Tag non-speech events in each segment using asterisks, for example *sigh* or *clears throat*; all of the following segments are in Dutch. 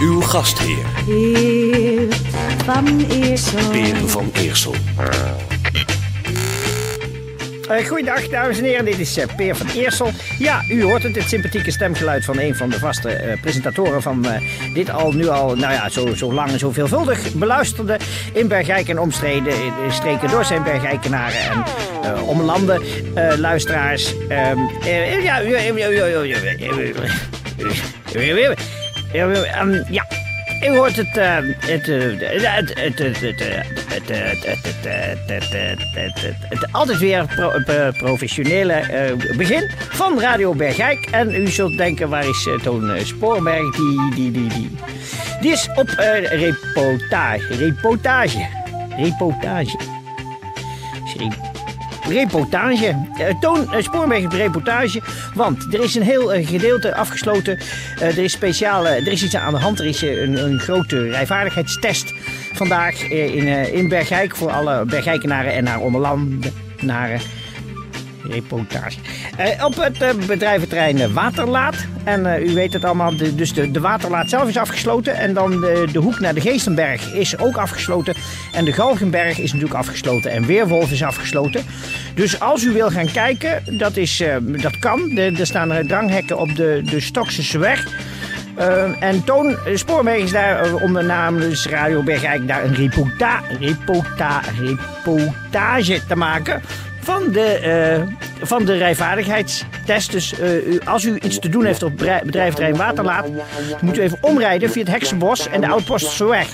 Uw gastheer, Heer van Eersel. Peer van Eersel. Eh, goeiedag, dames en heren. Dit is eh, Peer van Eersel. Ja, u hoort het, het sympathieke stemgeluid van een van de vaste eh, presentatoren van eh, dit al, nu al, nou ja, zo, zo lang en zo veelvuldig beluisterde in Bergijk en omstreden eh, streken door zijn Bergijkenaren en eh omlanden eh, luisteraars. Ehm, eh, ja, ja, u hoort het, het, het, het, het, altijd weer professionele begin van Radio Bergijk. En u zult denken, waar is Toon Spoorberg? Die, die, die, die. die is op reportage, reportage, reportage. Reportage. Eh, Toon uh, Spoorweg op reportage. Want er is een heel eh, gedeelte afgesloten. Eh, er is speciale, er is iets aan de hand. Er is eh, een, een grote rijvaardigheidstest vandaag eh, in, eh, in Bergijk. Voor alle Bergijkenaren en naar ommelandenaren. Reportage. Eh, op het eh, bedrijventerrein eh, Waterlaat. En u weet het allemaal, de, dus de, de Waterlaat zelf is afgesloten. En dan de, de hoek naar de Geestenberg is ook afgesloten. En de Galgenberg is natuurlijk afgesloten. En Weerwolf is afgesloten. Dus als u wil gaan kijken, dat, is, dat kan. Er staan dranghekken op de, de. Eh, en Toon Spoorweg is daar de naam dus Radio Bergijk daar een reporta, reporta, reportage te maken van de, van de rijvaardigheidstest. Dus eh, als u iets te doen heeft op bedrij- bedrijventerrein Waterlaat, moet u even omrijden via het Heksenbos en de Oudposterseweg.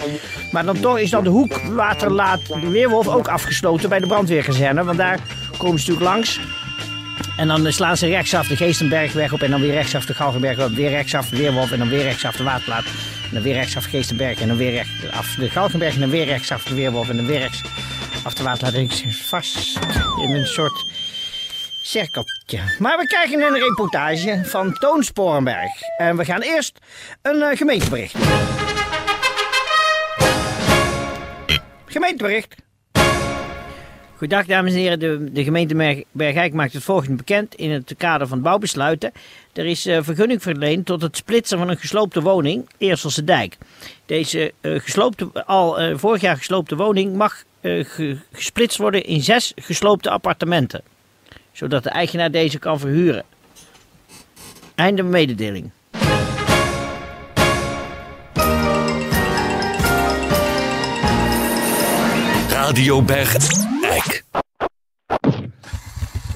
Maar dan toch is dan de hoek Waterlaat de Weerwolf ook afgesloten bij de brandweerkazerne, want daar komen ze natuurlijk langs. En dan slaan ze rechtsaf de Geestenbergweg op en dan weer rechtsaf de Galgenberg op. Weer rechtsaf de Weerwolf en dan weer rechtsaf de Waterplaat. En dan weer rechtsaf Geestenberg en dan weer rechtsaf de Galgenberg en dan weer rechtsaf de Weerwolf en dan weer rechtsaf de Waterplaat. Ik zit vast in een soort Maar we krijgen een reportage van Toon Sporenberg. En we gaan eerst een eh, gemeentebericht. Gemeentebericht. Goedendag dames en heren, de, de gemeente Berg- Bergijk maakt het volgende bekend. In het kader van bouwbesluiten. Er is eh, vergunning verleend tot het splitsen van een gesloopte woning, Eerselse Dijk. Deze eh, gesloopte, al vorig jaar gesloopte woning mag ge- gesplitst worden in zes gesloopte appartementen. Zodat de eigenaar deze kan verhuren. Einde mededeling. Radio Bergijk.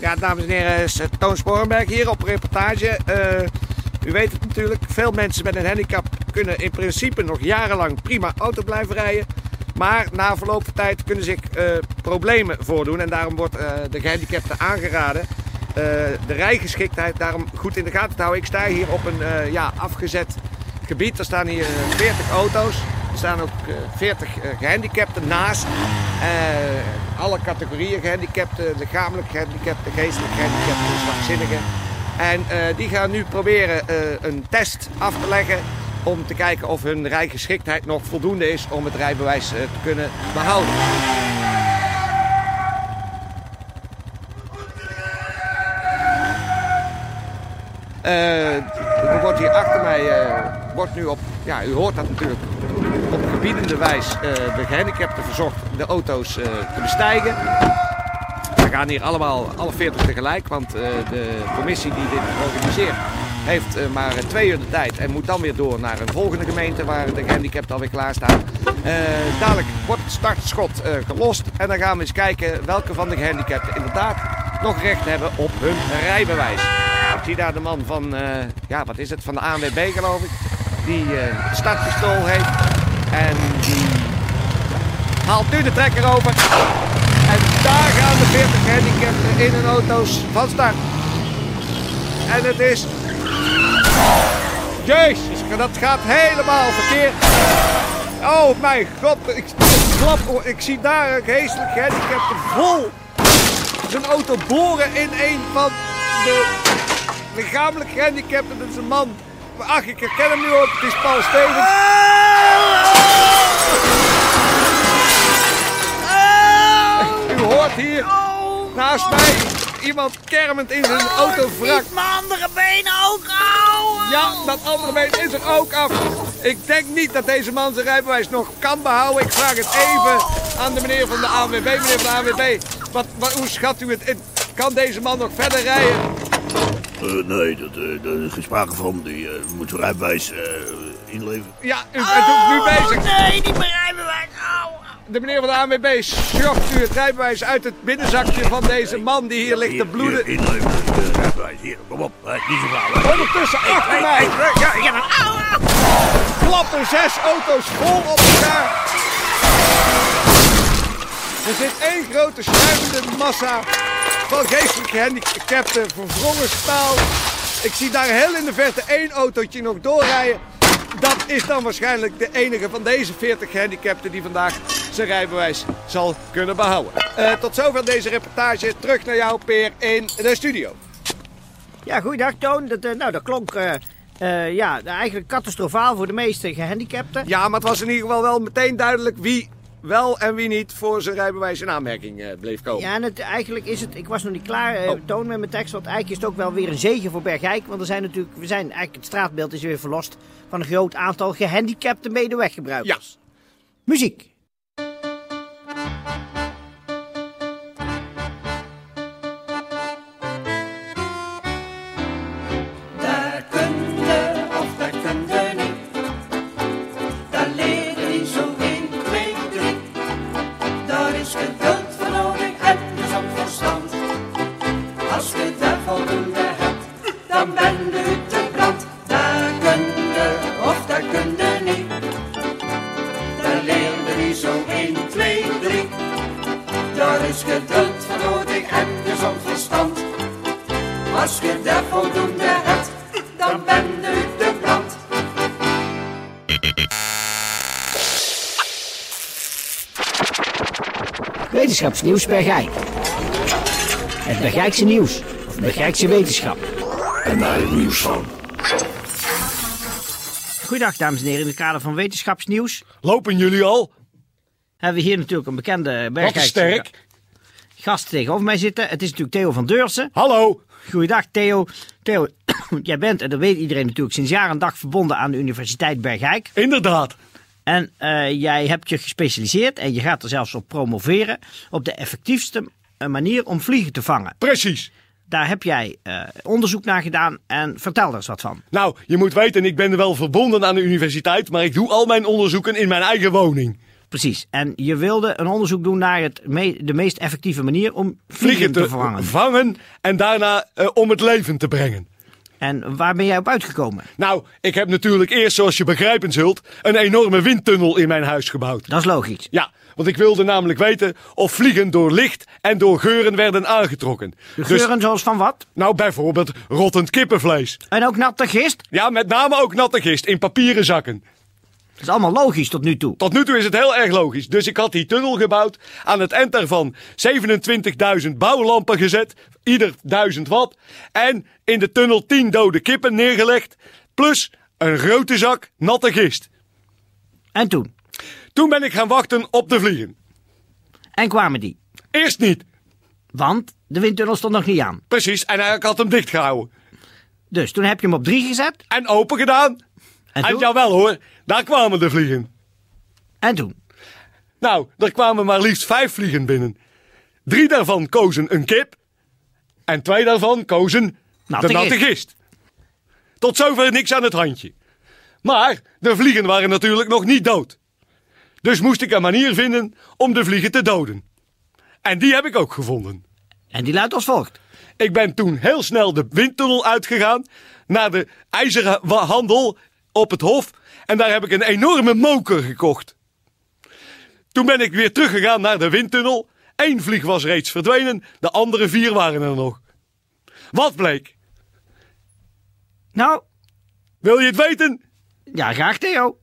Ja, dames en heren, is Toon Sporenberg hier op reportage. Eh, u weet het natuurlijk, veel mensen met een handicap kunnen in principe nog jarenlang prima auto blijven rijden. Maar na verloop van tijd kunnen zich eh, problemen voordoen. En daarom wordt eh, de gehandicapten aangeraden eh, de rijgeschiktheid daarom goed in de gaten te houden. Ik sta hier op een ja, afgezet gebied. Er staan hier eh, 40 auto's. Er staan ook eh, 40 eh, gehandicapten naast. Alle categorieën gehandicapten, lichamelijk gehandicapten, geestelijk gehandicapten, zwakzinnigen. En die gaan nu proberen een test af te leggen om te kijken of hun rijgeschiktheid nog voldoende is om het rijbewijs eh, te kunnen behouden. Eh, er wordt hier achter mij, eh, wordt nu op, ja u hoort dat natuurlijk, op gebiedende wijs eh, de gehandicapten verzocht de auto's te bestijgen. We gaan hier allemaal, alle 40 tegelijk, want de commissie die dit organiseert heeft eh, maar twee uur de tijd en moet dan weer door naar een volgende gemeente waar de gehandicapten alweer klaarstaan. Eh dadelijk wordt het startschot eh, gelost en dan gaan we eens kijken welke van de gehandicapten inderdaad nog recht hebben op hun rijbewijs. Ik zie daar de man van, eh, ja wat is het, van de ANWB geloof ik, die eh, het startpistool heeft en die haalt nu de trekker over. En daar gaan de 40 gehandicapten in hun auto's van start. En het is Jezus, dat gaat helemaal verkeerd. Oh mijn god, ik, klap, oh, ik zie daar een geestelijk gehandicapte vol zijn auto boren in een van de lichamelijk gehandicapten. Dat is een man. Ach, ik herken hem nu ook, het is Paul Stevens. U hoort hier naast mij iemand kermend in zijn auto wrak. Mijn andere benen ook. Ja, dat andere been is er ook af. Ik denk niet dat deze man zijn rijbewijs nog kan behouden. Ik vraag het even aan de meneer van de ANWB. Meneer van de ANWB, wat, wat, hoe schat u het in? Kan deze man nog verder rijden? Eh, nee, dat, eh, daar is geen sprake van. Die eh, moet zijn rijbewijs eh, inleveren. Ja, u bent ook nu bezig. Nee, niet mijn rijbewijs. Au. De meneer van de ANWB schopt u het rijbewijs uit het binnenzakje van deze man die hier ligt te bloeden. Hier, inleveren. Rijbewijs. Hier, kom op. Niet zo. Ondertussen achter mij Ja, ik heb een oude. klappen zes auto's vol op elkaar. Er zit één grote schuimende massa van geestelijk gehandicapten, verwrongen staal. Ik zie daar heel in de verte één autootje nog doorrijden. Dat is dan waarschijnlijk de enige van deze 40 gehandicapten die vandaag zijn rijbewijs zal kunnen behouden. Eh, tot zover deze reportage. Terug naar jou, Peer, in de studio. Ja, goeiedag Toon. Dat, eh, nou, dat klonk eh, ja, eigenlijk catastrofaal voor de meeste gehandicapten. Ja, maar het was in ieder geval wel meteen duidelijk wie wel en wie niet voor zijn rijbewijs in aanmerking bleef komen. Ja, en het, eigenlijk is het, ik was nog niet klaar, Oh. Toon, met mijn tekst, want eigenlijk is het ook wel weer een zegen voor Bergijk. Want er zijn natuurlijk, we zijn eigenlijk, het straatbeeld is weer verlost van een groot aantal gehandicapte medeweggebruikers. Muziek. 1, 2, 3. Daar is geduld voor nodig en gezond verstand. Als je daar voldoende hebt, dan ben u de brand. Wetenschapsnieuws Bergijk. Het Bergijkse nieuws, of Bergijkse wetenschap. En daar het nieuws van. Goedendag dames en heren, in het kader van wetenschapsnieuws Lopen jullie al? Hebben we hier natuurlijk een bekende Bergijkse sterk. gast tegenover mij zitten. Het is natuurlijk Theo van Deursen. Hallo. Goeiedag Theo. Theo, *clears throat* jij bent, en dat weet iedereen natuurlijk, sinds jaar en dag verbonden aan de Universiteit Bergijk. Inderdaad. En eh, jij hebt je gespecialiseerd en je gaat er zelfs op promoveren op de effectiefste eh, manier om vliegen te vangen. Precies. Daar heb jij eh, onderzoek naar gedaan en vertel er eens wat van. Nou, je moet weten, ik ben wel verbonden aan de universiteit, maar ik doe al mijn onderzoeken in mijn eigen woning. Precies. En je wilde een onderzoek doen naar het me- de meest effectieve manier om vliegen, te, vervangen. vangen en daarna eh, om het leven te brengen. En waar ben jij op uitgekomen? Nou, ik heb natuurlijk eerst, zoals je begrijpen zult, een enorme windtunnel in mijn huis gebouwd. Dat is logisch. Ja, want ik wilde namelijk weten of vliegen door licht en door geuren werden aangetrokken. De Dus, geuren zoals van wat? nou, bijvoorbeeld rottend kippenvlees. En ook natte gist? Ja, met name ook natte gist in papieren zakken. Dat is allemaal logisch tot nu toe. Tot nu toe is het heel erg logisch. Dus ik had die tunnel gebouwd. Aan het eind daarvan 27.000 bouwlampen gezet. Ieder 1000 watt. En in de tunnel 10 dode kippen neergelegd. Plus een grote zak natte gist. En toen? Toen ben ik gaan wachten op de vliegen. En kwamen die? Eerst niet. Want de windtunnel stond nog niet aan. Precies. En ik had hem dichtgehouden. Dus toen heb je hem op drie gezet. En open gedaan. En En toen? jawel hoor. Daar kwamen de vliegen. En toen? Nou, er kwamen maar liefst vijf vliegen binnen. Drie daarvan kozen een kip. En twee daarvan kozen Natte de natte gist. Tot zover niks aan het handje. Maar de vliegen waren natuurlijk nog niet dood. Dus moest ik een manier vinden om de vliegen te doden. En die heb ik ook gevonden. En die luidt als volgt. Ik ben toen heel snel de windtunnel uitgegaan naar de ijzerhandel op het Hof. En daar heb ik een enorme moker gekocht. Toen ben ik weer teruggegaan naar de windtunnel. Eén vlieg was reeds verdwenen, de andere vier waren er nog. Wat bleek? Nou, Wil je het weten? Ja, graag Theo.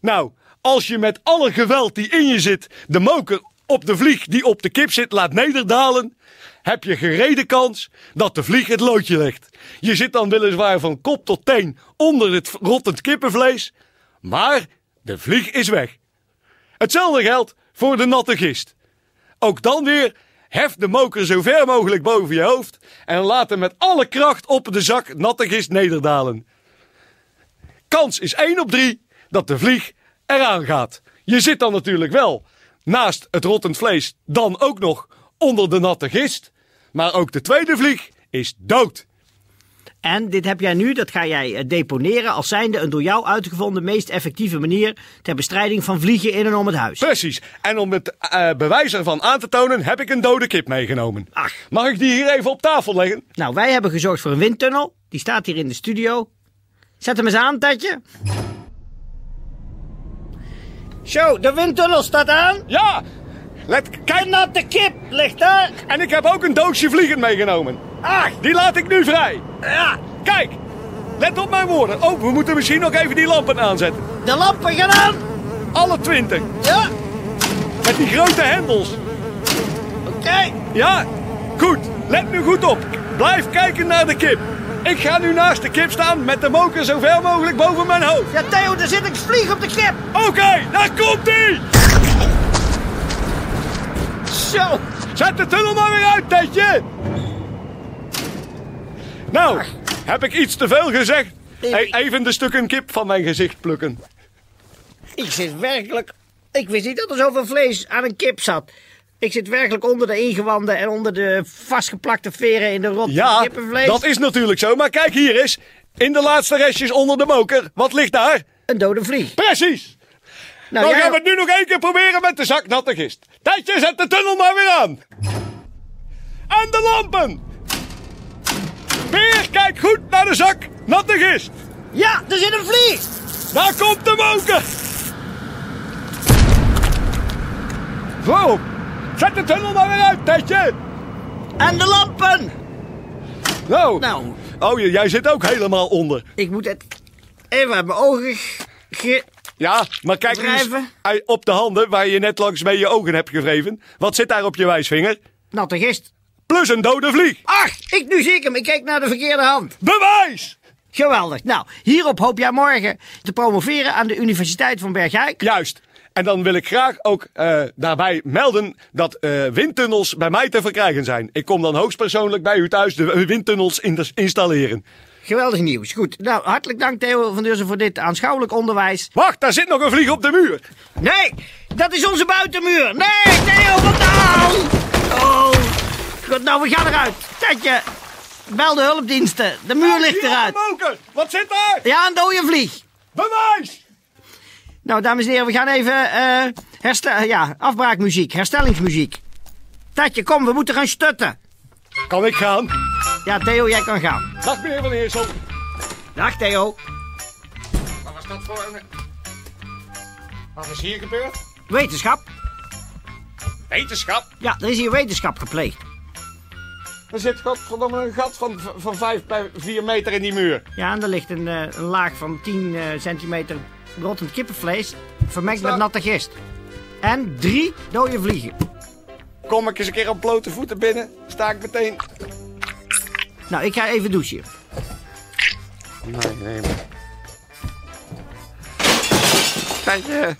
Nou, als je met alle geweld die in je zit de moker op de vlieg die op de kip zit laat nederdalen, heb je gereden kans dat de vlieg het loodje legt. Je zit dan weliswaar van kop tot teen onder het rottend kippenvlees, maar de vlieg is weg. Hetzelfde geldt voor de natte gist. Ook dan weer, hef de moker zo ver mogelijk boven je hoofd en laat hem met alle kracht op de zak natte gist nederdalen. Kans is 1 op 3 dat de vlieg eraan gaat. Je zit dan natuurlijk wel naast het rottend vlees, dan ook nog onder de natte gist. Maar ook de tweede vlieg is dood. En dit heb jij nu, dat ga jij eh, deponeren als zijnde een door jou uitgevonden meest effectieve manier ter bestrijding van vliegen in en om het huis. Precies. En om het eh, bewijs ervan aan te tonen, heb ik een dode kip meegenomen. Ach. Mag ik die hier even op tafel leggen? Nou, wij hebben gezorgd voor een windtunnel. Die staat hier in de studio. Zet hem eens aan, Tetje. Zo, de windtunnel staat aan. Ja! Let, kijk, De natte kip ligt daar. en ik heb ook een doosje vliegen meegenomen. Ach, Die laat ik nu vrij. ja. Kijk, let op mijn woorden. Oh, we moeten misschien nog even die lampen aanzetten. De lampen gaan aan. Alle twintig. Ja, Met die grote hendels. oké. Ja, goed. Let nu goed op. Blijf kijken naar de kip. Ik ga nu naast de kip staan met de moker zo ver mogelijk boven mijn hoofd. Ja, Theo, er zit een vlieg op de kip. Oké, daar komt ie! Zo. Zet de tunnel maar weer uit, Tetje! Nou, heb ik iets te veel gezegd? Hey, even de stukken kip van mijn gezicht plukken. Ik zit werkelijk... Ik wist niet dat er zoveel vlees aan een kip zat. Ik zit werkelijk onder de ingewanden en onder de vastgeplakte veren in de rot Ja, kippenvlees. dat is natuurlijk zo. Maar kijk hier eens. In de laatste restjes onder de moker. Wat ligt daar? Een dode vlieg. Precies. Nou, Dan jij- gaan we het nu nog één keer proberen met de zak natte gist. Tijdje, zet de tunnel maar weer aan. En de lampen. Weer, kijk goed naar de zak natte gist. Ja, er zit een vlieg. Daar komt de moker. Zo, zet de tunnel maar weer uit, Tijdje. En de lampen. Nou, Nou, oh, jij zit ook helemaal onder. ik moet het even uit mijn ogen ge... Ja, maar kijk eens op de handen waar je net langs mee je ogen hebt gewreven. Wat zit daar op je wijsvinger? Natte gist. Plus een dode vlieg. Ach, ik nu zie ik hem. Ik kijk naar de verkeerde hand. Bewijs! Geweldig. Nou, hierop hoop jij morgen te promoveren aan de Universiteit van Bergijk. Juist. En dan wil ik graag ook eh, daarbij melden dat eh, windtunnels bij mij te verkrijgen zijn. Ik kom dan hoogstpersoonlijk bij u thuis de windtunnels in installeren. Geweldig nieuws. Goed. Nou, hartelijk dank Theo van Deurzen voor dit aanschouwelijk onderwijs. Wacht, daar zit nog een vlieg op de muur. Nee, dat is onze buitenmuur. Nee, Theo, wat nou? Oh, goed, nou, we gaan eruit. Tetje, bel de hulpdiensten. De muur ligt eruit. Wat zit daar? Ja, een dode vlieg. Bewijs! Nou, dames en heren, we gaan even eh herstel, ja, afbraakmuziek, herstellingsmuziek. Tatje, kom, we moeten gaan stutten. Kan ik gaan? Ja, Theo, jij kan gaan. Dag meneer Van Eersel. Dag, Theo. Wat was dat voor een... Wat is hier gebeurd? Wetenschap. Wetenschap. Ja, er is hier wetenschap gepleegd. Er zit godverdomme een gat van, van 5 bij 4 meter in die muur. Ja, en er ligt een, eh, een laag van 10 eh, centimeter rottend kippenvlees, vermengd met natte gist. En drie dode vliegen. Kom ik eens een keer op blote voeten binnen, sta ik meteen. Nou, ik ga even douchen. Nee, nee, maar. Tijdje.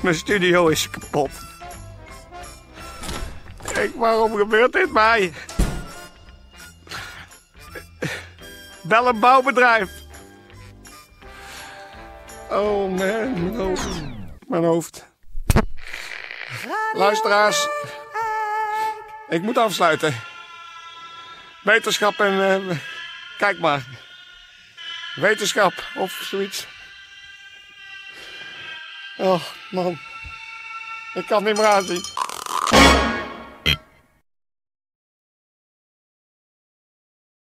Mijn studio is kapot. Kijk, waarom gebeurt dit mij? Bel een bouwbedrijf. Oh man, mijn hoofd. Mijn hoofd. Luisteraars, ik moet afsluiten. Wetenschap en... eh, kijk maar. Wetenschap of zoiets. Oh, man. Ik kan het niet meer aanzien.